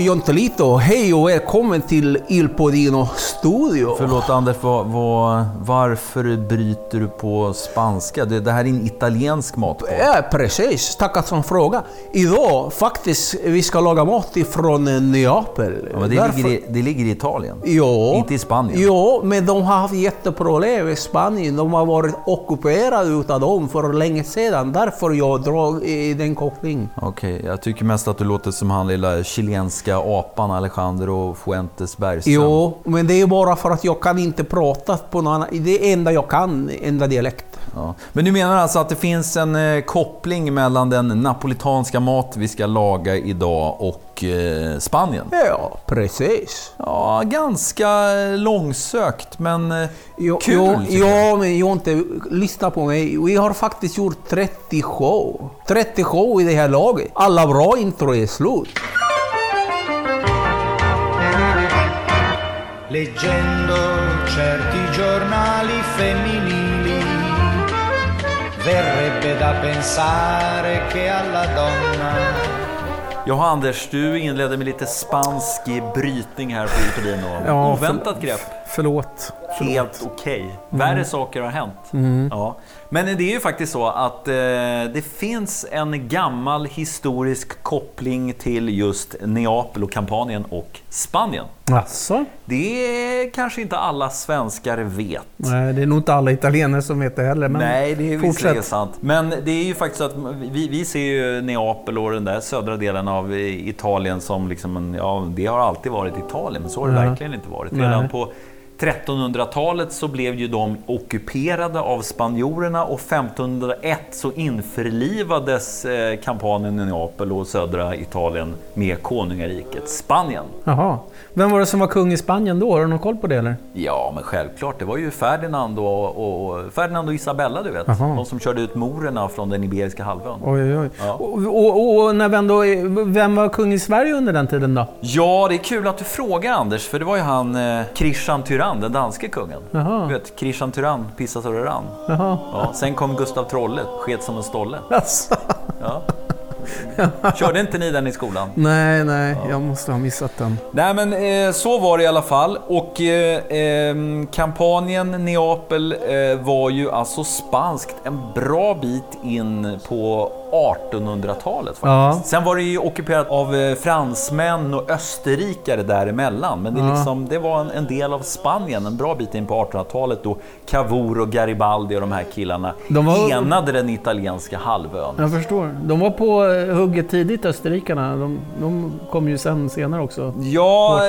Jontelito, hej och välkommen till Il Podino Studio. Förlåt Anders, var, var, varför bryter du på spanska? Det, det här är en italiensk matpodd. Ja, precis. Tackar som fråga. Idag, faktiskt, vi ska laga mat ifrån Neapel. Ja, det, Därför... ligger i, det ligger i Italien? Ja. Inte i Spanien? Ja, men de har haft jätteproblem i Spanien. De har varit ockuperade utav dem för länge sedan. Därför jag drar i den kopplingen. Okej, okay, jag tycker mest att du låter som han lilla chilenska apan Alejandro Fuentes Bergström. Jo, men det är bara för att jag kan inte prata på någon annan... Det är enda jag kan, enda dialekt. Ja. Men du menar alltså att det finns en eh, koppling mellan den napolitanska mat vi ska laga idag och eh, Spanien? Ja, precis. Ja, ganska långsökt, men eh, jo, kul. Jo, ja, men jag inte lyssna på mig. Vi har faktiskt gjort 30 show. 30 show i det här laget. Alla bra intro är slut. Leggendo certi giornali femminili verrebbe da pensare che alla donna Jaha Anders, du inledde med lite spansk brytning här på Utolino. Ja, Oväntat grepp. Förlåt. Helt okej. Okay. Värre mm. saker har hänt. Mm. Ja. Men det är ju faktiskt så att eh, det finns en gammal historisk koppling till just Neapel och Kampanien och Spanien. Asså? Det kanske inte alla svenskar vet. Nej, det är nog inte alla italienare som vet det heller. Men Nej, det är visserligen sant. Men det är ju faktiskt så att vi, vi ser ju Neapel och den där södra delen av Italien som liksom en, ja, det har alltid varit Italien, men så har det ja. verkligen inte varit. Redan på 1300-talet så blev ju de ockuperade av spanjorerna och 1501 så införlivades eh, kampanjen i Neapel och södra Italien med konungariket Spanien. Jaha. Vem var det som var kung i Spanien då? Har du någon koll på det eller? Ja, men självklart. Det var ju Ferdinand och, och Ferdinand och Isabella, du vet. Aha. De som körde ut morerna från den Iberiska halvön. Oj, oj, oj. Ja. Och, och, och, när vem, då, vem var kung i Sverige under den tiden då? Ja, det är kul att du frågar Anders, för det var ju han eh, Christian Tyrann, den danske kungen. Jaha. Du vet, Christian Tyrann pissade så det rann. Ja, sen kom Gustav Trolle, sket som en stolle. Alltså. Ja. Körde inte ni den i skolan? Nej, nej, ja. jag måste ha missat den. Nej, men eh, så var det i alla fall. Och eh, eh, kampanjen Neapel eh, var ju alltså spanskt en bra bit in på 1800-talet faktiskt. Ja. Sen var det ju ockuperat av eh, fransmän och österrikare däremellan. Men det, ja. liksom, det var en, en, del av Spanien en bra bit in på 1800-talet då Cavour och Garibaldi och de här killarna de var... enade den italienska halvön. Jag förstår. De var på eh, hugget tidigt, österrikarna. De, de kom ju sen senare också. Ja,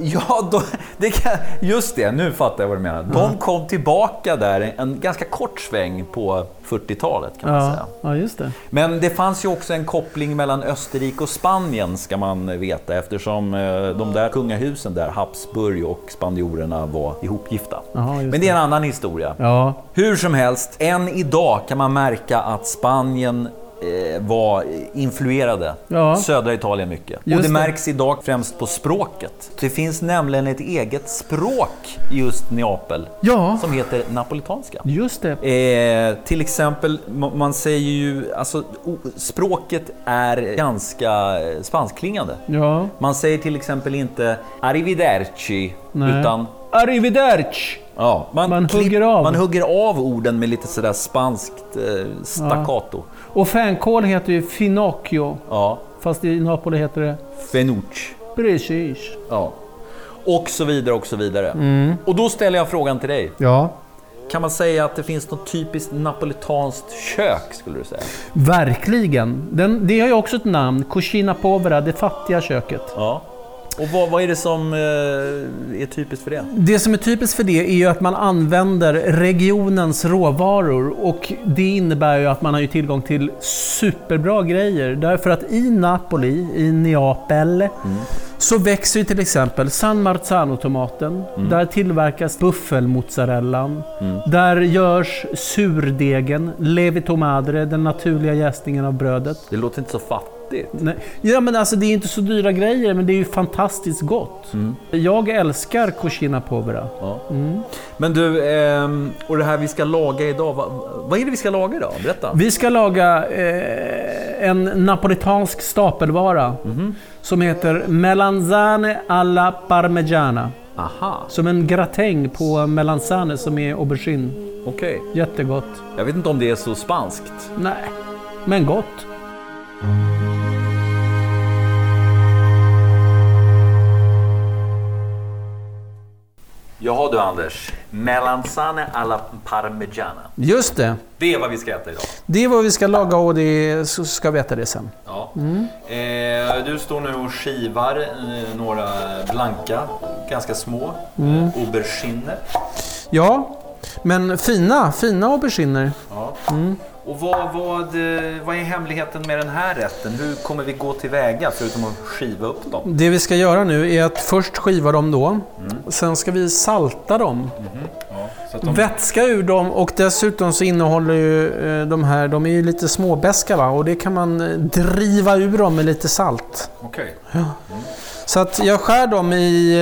ja då, det kan, just det. Nu fattar jag vad du menar. De ja. kom tillbaka där en ganska kort sväng på 40-talet kan man säga. Ja, just det. Men det fanns ju också en koppling mellan Österrike och Spanien ska man veta eftersom eh, de där kungahusen där, Habsburg och spanjorerna var ihopgifta. Aha, Men det är en annan historia. Ja. Hur som helst, än idag kan man märka att Spanien var influerade ja. södra Italien mycket. Just och det, det, märks idag främst på språket. Det finns nämligen ett eget språk i just Neapel ja. som heter napolitanska. Just det. Eh, till exempel, man säger ju, alltså språket är ganska spanskklingande. Ja. Man säger till exempel inte arrivederci, Nej. utan arrivederci. Ja, man, man, hugger av. man hugger av orden med lite sådär spanskt eh, staccato. Ja. Och fänkål heter ju Finocchio. Ja. Fast i Napoli heter det? Fenucci. Precis. Ja. Och så vidare och så vidare. Mm. Och då ställer jag frågan till dig. Ja. Kan man säga att det finns något typiskt napolitanskt kök, skulle du säga? Verkligen. Den, det har ju också ett namn, Cucina Povera, det fattiga köket. Ja. Och vad, vad, är det som eh, är typiskt för det? Det som är typiskt för det är ju att man använder regionens råvaror och det innebär ju att man har ju tillgång till superbra grejer. Därför att i Napoli, i Neapel, mm. Så växer ju till exempel San Marzano-tomaten. Mm. Där tillverkas buffelmozzarellan. Mm. Där görs surdegen, levito madre, den naturliga jäsningen av brödet. Det låter inte så fattigt. Nej. Ja, men alltså det är inte så dyra grejer, men det är ju fantastiskt gott. Mm. Jag älskar cucina povera. Ja. Mm. Men du, ehm, och det här vi ska laga idag, vad, är det vi ska laga idag? Berätta. Vi ska laga eh, en napolitansk stapelvara mm. Som heter melanzane alla parmigiana. Aha. Som en gratäng på melanzane som är aubergine. Okej. Okay. Jättegott. Jag vet inte om det är så spanskt. Nej, men gott. Jaha du Anders, melanzane alla parmigiana. Just det. Det är vad vi ska äta idag. Det är vad vi ska laga och det, så ska vi äta det sen. Ja. Mm. Eh, du står nu och skivar eh, några blanka, ganska små mm. auberginer. Ja, men fina, fina auberginer. Ja. Mm. Och vad, vad, eh, vad är hemligheten med den här rätten? Hur kommer vi gå tillväga förutom att skiva upp dem? Det vi ska göra nu är att först skiva dem då. Mm. Sen ska vi salta dem. Mm. Ja, de... Vätska ur dem och dessutom så innehåller ju eh, de här, de är ju lite småbeska va? och det kan man eh, driva ur dem med lite salt. Okej. Okay. Ja. Mm. Så att jag skär dem i,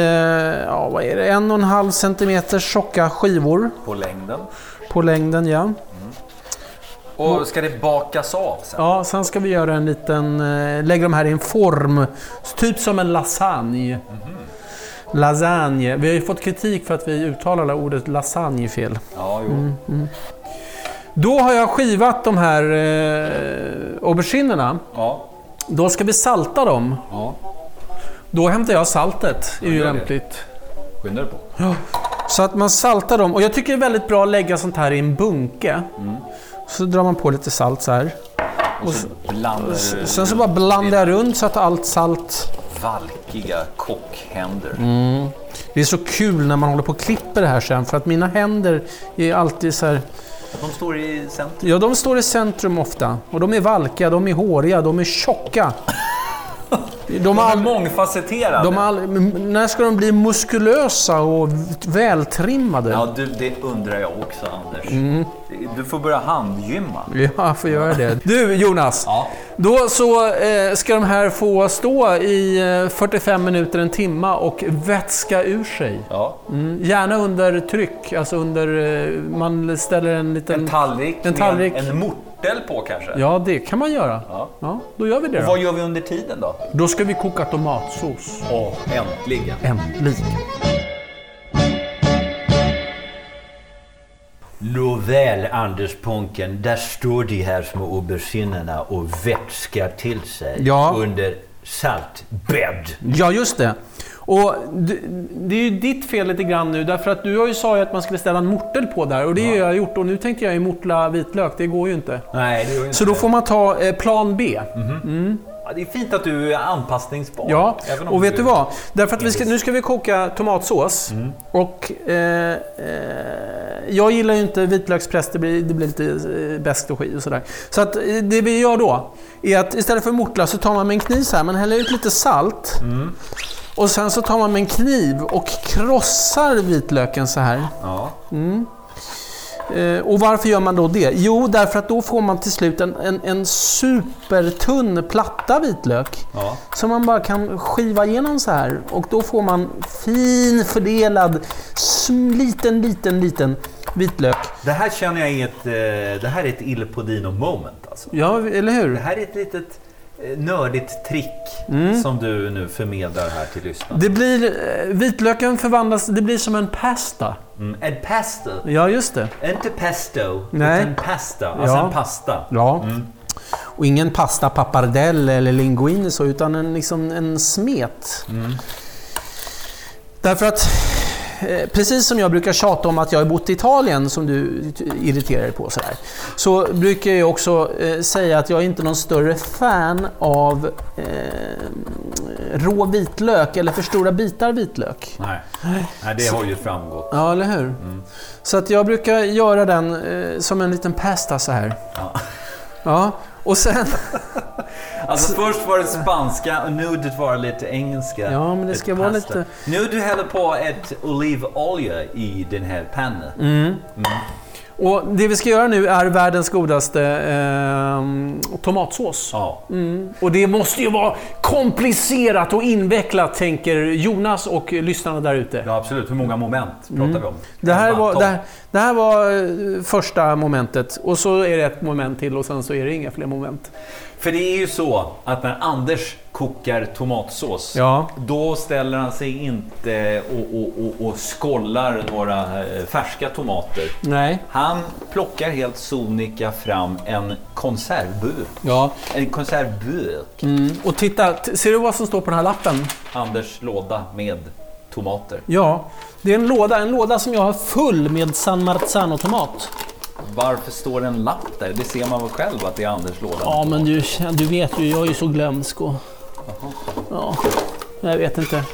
ja vad är det, en och en halv centimeter tjocka skivor. På längden? På längden ja. Och ska det bakas av sen? Ja, sen ska vi göra en liten... Eh, lägga de här i en form, typ som en lasagne. Mm -hmm. Lasagne. Vi har ju fått kritik för att vi uttalar ordet lasagne fel. Ja, jo. Mm, mm. Då har jag skivat de här eh, auberginerna. Ja. Då ska vi salta dem. Ja. Då hämtar jag saltet. Det är ju lämpligt. Skynda dig på. Ja. Så att man saltar dem. Och jag tycker det är väldigt bra att lägga sånt här i en bunke. Mm. Så drar man på lite salt så här. Och så blandar Sen så bara blandar jag runt så att allt salt... Valkiga kockhänder. Mm. Det är så kul när man håller på och klipper det här sen för att mina händer är alltid så här... De står i centrum? Ja, de står i centrum ofta. Och de är valkiga, de är håriga, de är tjocka. De, är mångfacetterade. De all, när ska de bli muskulösa och vältrimmade? Ja, du, det undrar jag också Anders. Mm. Du får börja handgymma. Ja, jag får göra det. Du Jonas, ja. då så eh, ska de här få stå i 45 eh, minuter, en timma och vätska ur sig. Ja. Mm, gärna under tryck, alltså under... Eh, man ställer en liten... En tallrik, en, tallrik. en mort örtel på kanske? Ja, det kan man göra. Ja. ja då gör vi det. Och vad gör vi under tiden då? Då ska vi koka tomatsås. Åh, äntligen! Äntligen! Nåväl, Anders Ponken, där står de här små auberginerna och vätskar till sig ja. under saltbädd. Ja, just det. Och det är ju ditt fel lite grann nu, därför att du har ju sagt att man skulle ställa en mortel på där och det har jag gjort och nu tänkte jag ju mortla vitlök, det går ju inte. Nej, det går inte. Så då får man ta eh, plan B. Mm mm. Ja, det är fint att du är anpassningsbar. Ja, och vet du vad? Därför att vi ska, nu ska vi koka tomatsås. Mm. Och eh, eh, jag gillar ju inte vitlökspress, det blir, det blir lite eh, beskt och skit och sådär. Så att det vi gör då, är att istället för mortla så tar man med en kniv så här, man häller ut lite salt. Mm. Och sen så tar man med en kniv och krossar vitlöken så här. Ja. Mm. Eh, och varför gör man då det? Jo, därför att då får man till slut en, en, en supertunn platta vitlök. Ja. Som man bara kan skiva igenom så här. Och då får man fin fördelad, liten, liten, liten vitlök. Det här känner jag är ett, eh, det här är ett Il Podino moment. Alltså. Ja, eller hur? Det här är ett litet nördigt trick mm. som du nu förmedlar här till lyssnarna. Det blir, eh, vitlöken förvandlas, det blir som en pasta. Mm. En pasta? Ja, just det. Inte pesto, Nej. utan pasta. Alltså ja. en pasta. Ja. Mm. Och ingen pasta pappardelle eller linguine så, utan en, liksom en smet. Mm. Därför att precis som jag brukar tjata om att jag har bott i Italien, som du irriterar dig på, så, här, så brukar jag också eh, säga att jag är inte någon större fan av eh, rå vitlök eller för stora bitar vitlök. Nej, Nej det har ju framgått. Ja, eller hur? Mm. Så att jag brukar göra den eh, som en liten pasta så här. Ja. ja. Och sen... alltså först var det spanska och nu det var lite engelska. Ja, men det ska vara lite... Nu du häller på ett olivolja i den här pannan. Mm. Mm. Och det vi ska göra nu är världens godaste eh, tomatsås. Ja. Mm. Och det måste ju vara komplicerat och invecklat, tänker Jonas och lyssnarna där ute. Ja, absolut. Hur många moment pratar mm. vi om? Det här, var, det, här, det här var eh, första momentet. Och så är det ett moment till och sen så är det inga fler moment. För det är ju så att när Anders kokar tomatsås, ja. då ställer han sig inte och, och, och, och skollar några eh, färska tomater. Nej. Han plockar helt sonika fram en konservburk. Ja. En konservburk. Mm. Och titta, ser du vad som står på den här lappen? Anders låda med tomater. Ja, det är en låda, en låda som jag har full med San Marzano-tomat. Varför står det en lapp där? Det ser man väl själv att det är Anders låda? Ja, men du, du vet ju, jag är ju så glömsk och... Ja, jag vet inte.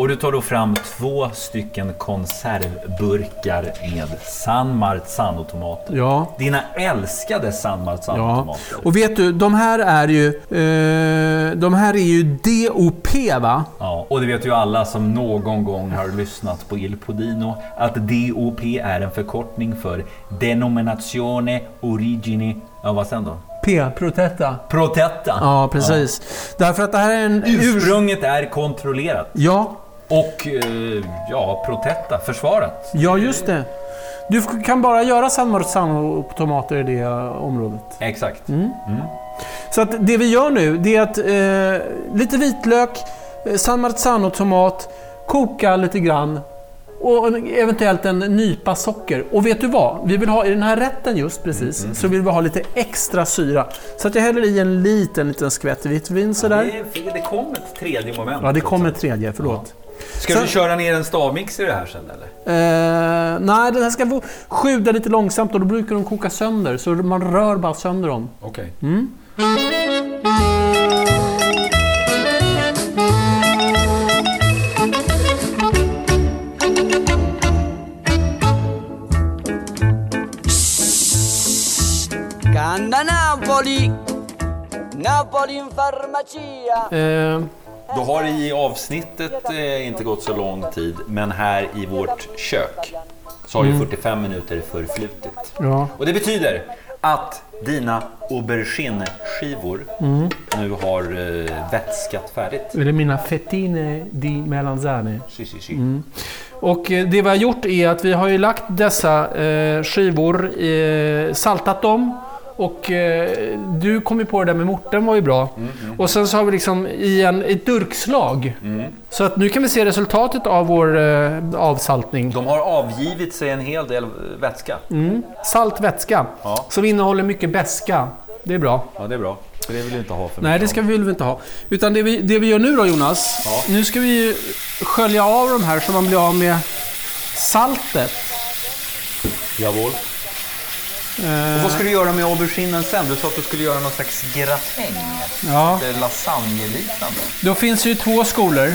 Och du tar då fram två stycken konservburkar med San Marzano-tomater. Ja. Dina älskade San Marzano-tomater. Ja. Och vet du, de här är ju... Eh, de här är ju DOP va? Ja, och det vet ju alla som någon gång har lyssnat på Il Podino att DOP är en förkortning för Denominazione Origine... Ja, vad sen då? P, protetta. Protetta. Ja, precis. Ja. Därför att det här är en... Ursprunget är kontrollerat. Ja. Och, eh, ja, protetta, försvarat. Ja, just det. Du kan bara göra San Marzano-tomater i det området. Exakt. Mm. Mm. Så att det vi gör nu, det är att eh, lite vitlök, eh, San Marzano-tomat, koka lite grann och eventuellt en nypa socker. Och vet du vad? Vi vill ha i den här rätten just precis, mm, så vill vi ha lite extra syra. Så att jag häller i en liten, liten skvätt vitt vin sådär. Ja, det, det kom ett tredje moment. Ja, det kom ett tredje, förlåt. Ja. Ska sen, du köra ner en stavmix i det här sen eller? Eh, nej, den här ska få sjuda lite långsamt och då brukar de koka sönder. Så man rör bara sönder dem. Okej. Okay. Mm. Napoli in farmacia! Eh. Då har det i avsnittet eh, inte gått så lång tid, men här i vårt kök så har ju 45 mm. minuter förflutit. Ja. Och det betyder att dina aubergine-skivor mm. nu har eh, vätskat färdigt. Eller mina fettine di melanzane. Si, si, si. Mm. Och eh, det vi har gjort är att vi har ju lagt dessa eh, skivor, eh, saltat dem och eh, du kom ju på det där med morten var ju bra. Mm, mm. Och sen så har vi liksom i en, ett durkslag. Mm. Så att nu kan vi se resultatet av vår eh, avsaltning. De har avgivit sig en hel del vätska. Mm. Salt vätska. Ja. Som innehåller mycket beska. Det är bra. Ja, det är bra. För det vill vi inte ha för Nej, det ska vi väl inte ha. Utan det vi, det vi gör nu då Jonas. Ja. Nu ska vi skölja av de här så man blir av med saltet. Jawohl. Eh. Och vad ska du göra med auberginen sen? Du sa att du skulle göra någon slags gratäng. Ja. Lasagne-liknande. Då finns det ju två skolor.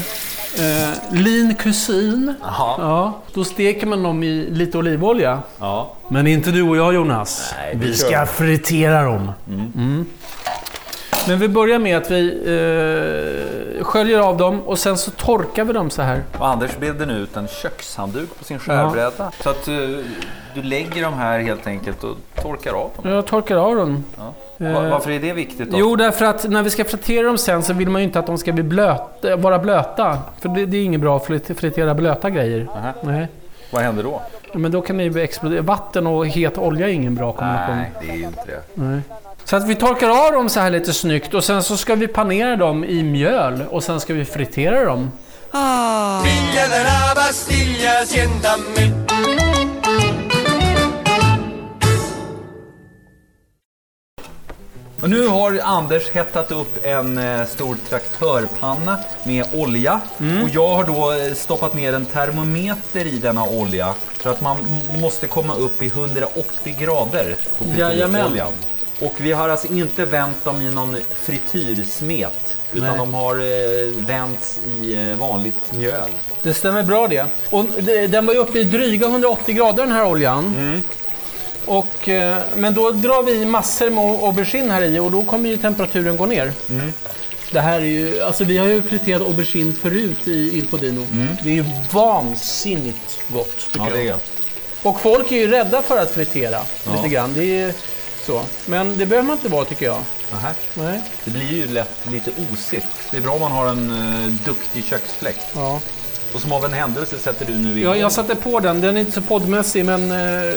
Eh, lean cuisine. Aha. Ja, då steker man dem i lite olivolja. Ja. Men inte du och jag Jonas. Nej, vi ska vi. fritera dem. Mm. Men vi börjar med att vi eh, sköljer av dem och sen så torkar vi dem så här. Och Anders bredde nu ut en kökshandduk på sin skärbräda. Ja. Så att uh, du lägger dem här helt enkelt och torkar av dem? Jag torkar av dem. Ja. Eh, varför är det viktigt? Då? Jo, därför att när vi ska fritera dem sen så vill man ju inte att de ska bli blöta, vara blöta. För det, det är inget bra att fritera blöta grejer. Aha. Nej. Vad händer då? Men då kan det explodera. Vatten och het olja är ingen bra kombination. Nej, det är ju inte det. Nej. Så att vi torkar av dem så här lite snyggt och sen så ska vi panera dem i mjöl och sen ska vi fritera dem. Ah. Och nu har Anders hettat upp en eh, stor traktörpanna med olja. Mm. Och jag har då eh, stoppat ner en termometer i denna olja. För att man måste komma upp i 180 grader på frityroljan. Och vi har alltså inte vänt dem i någon frityrsmet. Utan Nej. de har eh, vänts i eh, vanligt mjöl. Det stämmer bra det. Och den var ju uppe i dryga 180 grader den här oljan. Mm. Och, eh, men då drar vi i massor med aubergine här i och då kommer ju temperaturen gå ner. Mm. Det här är ju, alltså vi har ju friterat aubergine förut i Il Podino. Mm. Det är ju vansinnigt gott. Ja, det är gott. Och folk är ju rädda för att fritera lite grann. Det är så. Men det behöver man inte vara tycker jag. Aha. Nej. Det blir ju lätt lite osigt. Det är bra om man har en uh, duktig köksfläkt. Ja. Och som av en händelse sätter du nu igång. Ja, jag satte på den. Den är inte så poddmässig men uh,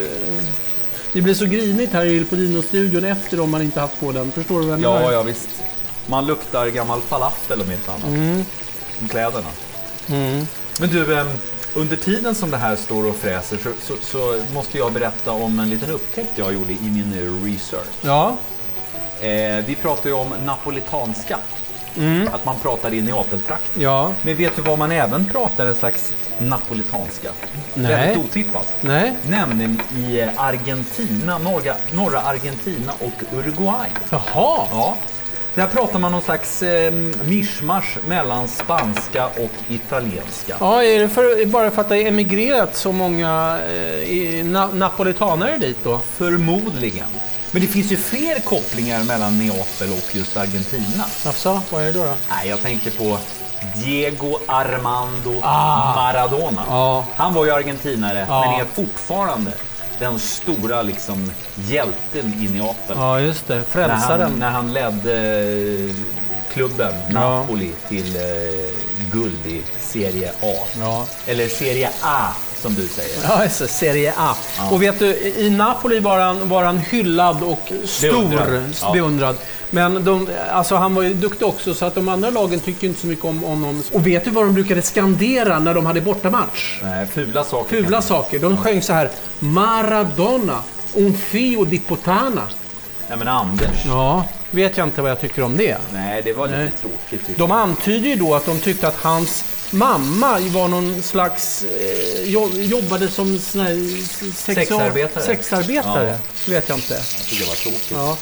det blir så grinigt här i Podino-studion efter om man inte haft på den. Förstår du vad jag Ja, ja visst. Man luktar gammal falafel om inte annat. Mm. Om kläderna. Mm. Men du, um, under tiden som det här står och fräser så, så, så, måste jag berätta om en liten upptäckt jag gjorde i min research. Ja. Eh, vi pratar ju om napolitanska. Mm. Att man pratar i Neapeltrakten. Ja. Men vet du vad man även pratar en slags napolitanska? Nej. Väldigt otippat. Nej. Nämligen i Argentina, norra, norra Argentina och Uruguay. Jaha. Ja. Där pratar man någon slags eh, mischmasch mellan spanska och italienska. Ja, är det för, bara för att det har emigrerat så många eh, na napolitanare dit då? Förmodligen. Men det finns ju fler kopplingar mellan Neapel och just Argentina. Jaså, vad är det då? då? Nej, jag tänker på Diego Armando ah. Maradona. Ah. Han var ju argentinare, ah. men är fortfarande den stora liksom, hjälten i Neapel. Ja, just det. Frälsaren. När han, när han ledde eh, klubben Napoli ja. till eh, guld i Serie A. Ja. Eller Serie A som du säger. Ja, just Serie A. Ja. Och vet du, i Napoli var han, var han hyllad och stor, beundrad. Ja. beundrad. Men de, alltså han var ju duktig också, så att de andra lagen tyckte inte så mycket om honom. Och vet du vad de brukade skandera när de hade bortamatch? Nej, fula saker. Fula saker. De sjöng så här. Maradona, un fio di potana. Ja, men Anders. Ja, vet jag inte vad jag tycker om det. Nej, det var lite Nej. tråkigt. De antyder ju då att de tyckte att hans mamma var någon slags... Jobbade som sån här sexarbetare. Sexarbetare, ja. vet jag inte. Jag tycker det var tråkigt. Ja.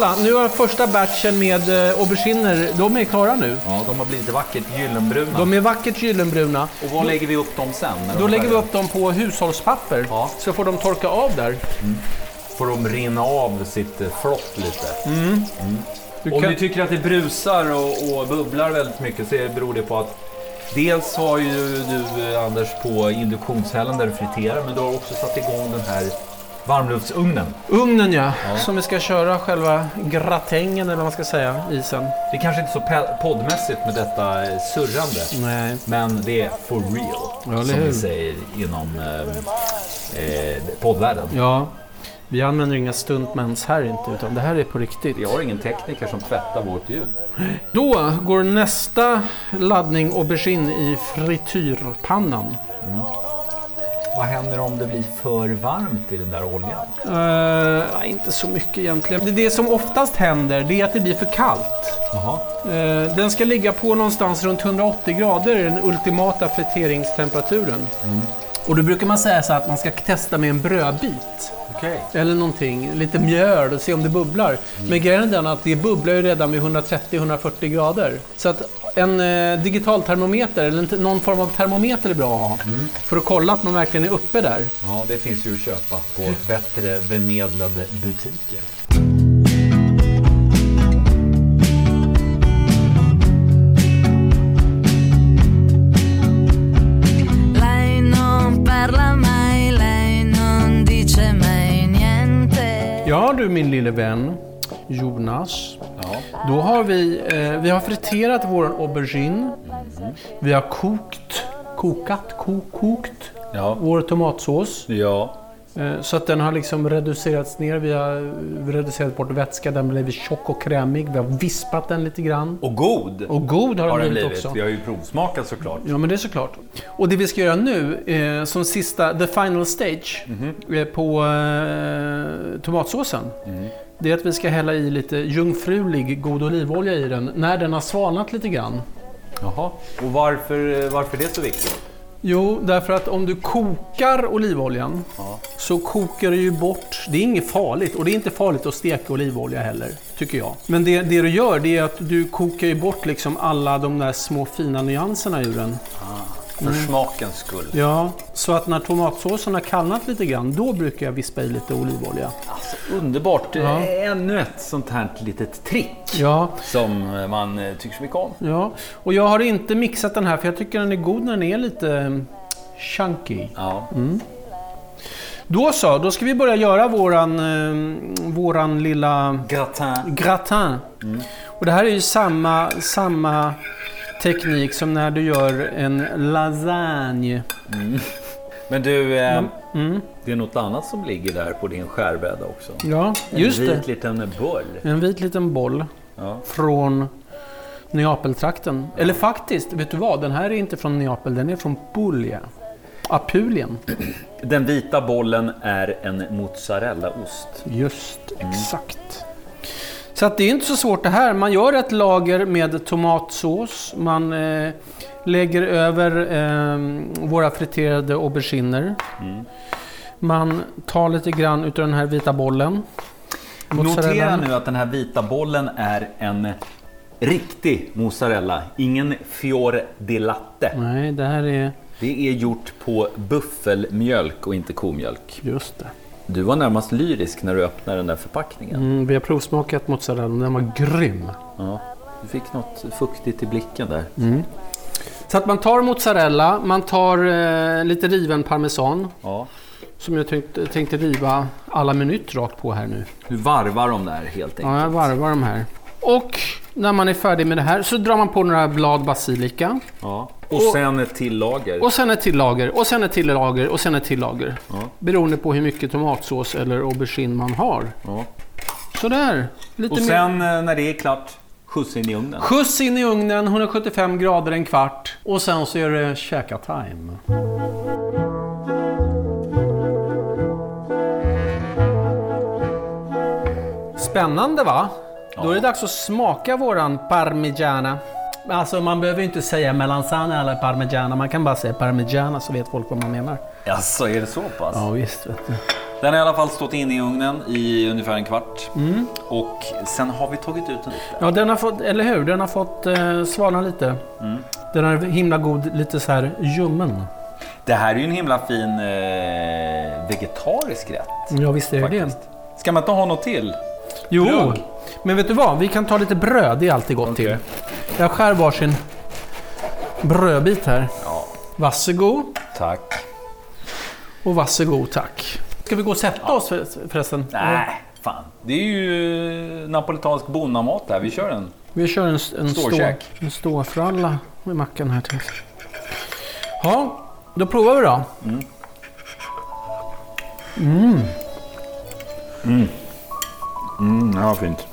Kolla. Nu har första batchen med eh, auberginer, de är klara nu. Ja, de har blivit vackert gyllenbruna. De är vackert gyllenbruna. Och var lägger vi upp dem sen? Då lägger vi upp dem på hushållspapper. Ja. Så får de torka av där. Mm. Får de rinna av sitt eh, flott lite. Mm. Mm. Du Om kan... du tycker att det brusar och, och bubblar väldigt mycket så beror det på att Dels har ju du eh, Anders på induktionshällen där du friterar men du har också satt igång den här Varmluftsugnen. Ugnen ja. ja, som vi ska köra själva gratängen eller vad man ska säga, isen. Det är kanske inte så poddmässigt med detta eh, surrande. Nej. Men det är for real. Ja, som vi säger inom eh, eh, poddvärlden. Ja. Vi använder inga stuntmans här inte, utan det här är på riktigt. Vi har ingen tekniker som tvättar vårt ljud. Då går nästa laddning aubergine i frityrpannan. Mm. Vad händer om det blir för varmt i den där oljan? Uh, inte så mycket egentligen. Det, det som oftast händer det är att det blir för kallt. Uh, den ska ligga på någonstans runt 180 grader, den ultimata friteringstemperaturen. Mm. Och då brukar man säga så att man ska testa med en brödbit. Okay. Eller någonting, lite mjöl och se om det bubblar. Mm. Men grejen är den att det bubblar ju redan vid 130-140 grader. Så att en eh, digital termometer eller någon form av termometer är bra att ha. Mm. För att kolla att man verkligen är uppe där. Ja, det finns ju att köpa på bättre bemedlade butiker. Ja du min lille vän Jonas. Då har vi, eh, vi har friterat vår aubergine. Vi har kokt, kokat, ko, kokt ja. vår tomatsås. Ja. Eh, så att den har liksom reducerats ner. Vi har reducerat bort vätska. Den blev tjock och krämig. Vi har vispat den lite grann. Och god! Och god har, har den blivit också. Vi har ju provsmakat såklart. Ja, men det är såklart. Och det vi ska göra nu, eh, som sista, the final stage, mm -hmm. på eh, tomatsåsen. Det är att vi ska hälla i lite jungfrulig god olivolja i den när den har svalnat lite grann. Jaha, och varför, varför är det så viktigt? Jo, därför att om du kokar olivoljan ja. så kokar du ju bort... Det är inget farligt och det är inte farligt att steka olivolja heller, tycker jag. Men det, det du gör det är att du kokar ju bort liksom alla de där små fina nyanserna ur den. Ah. För mm. smakens skull. Ja, så att när tomatsåsen har kallnat lite grann, då brukar jag vispa i lite olivolja. Alltså, underbart! Ja. Ännu ett sånt här litet trick ja. som man eh, tycker så mycket om. Ja, och jag har inte mixat den här för jag tycker den är god när den är lite mm, chunky. Ja. Mm. Då så, då ska vi börja göra våran, eh, våran lilla gratin. gratin. Mm. Och det här är ju samma, samma teknik som när du gör en lasagne. Mm. Men du, eh, mm. Mm. det är något annat som ligger där på din skärbräda också. Ja, just det. En vit liten boll. En vit liten boll. Ja. Från Neapeltrakten. Eller faktiskt, vet du vad? Den här är inte från Neapel, den är från Puglia. Apulien. Den vita bollen är en mozzarellaost. Just, exakt. Så att det är inte så svårt det här. Man gör ett lager med tomatsås. Man eh, lägger över eh, våra friterade auberginer. Mm. Man tar lite grann utav den här vita bollen. Notera nu att den här vita bollen är en riktig mozzarella. Ingen fior di latte. Nej, det här är... Det är gjort på buffelmjölk och inte komjölk. Just det. Du var närmast lyrisk när du öppnade den där förpackningen. Mm, vi har provsmakat mozzarella, den var grym. Ja, du fick något fuktigt i blicken där. Mm. Så att man tar mozzarella, man tar eh, lite riven parmesan. Ja. Som jag tänkte, tänkte riva alla minut rakt på här nu. Du varvar dem där helt enkelt? Ja, jag varvar dem här. Och när man är färdig med det här så drar man på några blad basilika. Ja. Och sen ett till lager. Och sen ett till lager. Och sen ett till lager. Och sen ett till lager. Ja. Beroende på hur mycket tomatsås eller aubergine man har. Ja. Sådär. Lite och sen mer... Eh, när det är klart, skjuts in i ugnen. Skjuts in i ugnen, 175 grader en kvart. Och sen så är det käka-time. Spännande va? Ja. Då är det dags att smaka våran parmigiana. Alltså man behöver inte säga melanzana eller parmigiana, man kan bara säga parmigiana så vet folk vad man menar. Ja, så är det så pass? Ja, visst. Vet du. Den har i alla fall stått inne i ugnen i ungefär en kvart. Mm. Och sen har vi tagit ut den lite. Ja, den har fått, eller hur? Den har fått eh, svalna lite. Mm. Den är himla god, lite så här ljummen. Det här är ju en himla fin eh, vegetarisk rätt. Ja, visst är det det. Ska man inte ha något till? Jo, Plugg. men vet du vad? Vi kan ta lite bröd, det är alltid gott okay. till. Jag skär varsin brödbit här. Ja. Varsågod. Tack. Och varsågod, tack. Ska vi gå och sätta ja. oss förresten? Nej, fan. Det är ju napolitansk bonnamat här. Vi kör en Vi kör en, en, stå, en ståfralla med mackan här till. Ja, då provar vi då. Mm. Mm. Mm. Mm, ja, fint.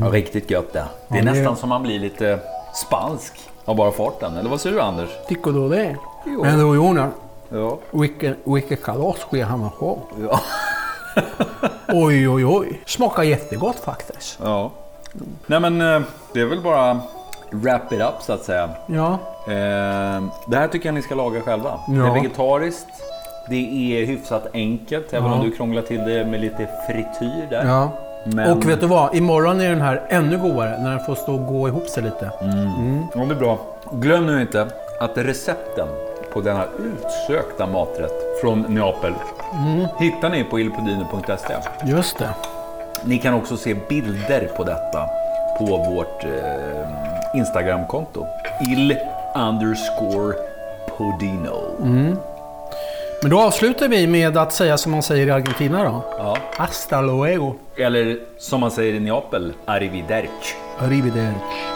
Ja, riktigt gött det. Det är ja, nästan det... som man blir lite spansk av bara farten. Eller vad säger du Anders? Tycker du det? Jo. Men du Jonas, ja. vilket, vilket kalas vi hamnar på. Ja. oj, oj, oj. Smakar jättegott faktiskt. Ja. Nej men eh, det är väl bara wrap it up så att säga. Ja. Eh, det här tycker jag ni ska laga själva. Ja. Det är vegetariskt. Det är hyfsat enkelt, även ja. om du krånglar till det med lite frityr där. Ja. Men... Och vet du vad? Imorgon är den här ännu godare när den får stå och gå ihop sig lite. Mm. Mm. Ja, det är bra. Glöm nu inte att recepten på denna utsökta maträtt från Neapel mm. hittar ni på ilpodino.se. Just det. Ni kan också se bilder på detta på vårt eh, Instagramkonto. Il underscore podino. Mm. Men då avslutar vi med att säga som man säger i Argentina då. Ja. Hasta luego. Eller som man säger i Neapel, arrivederci. Arrivederci.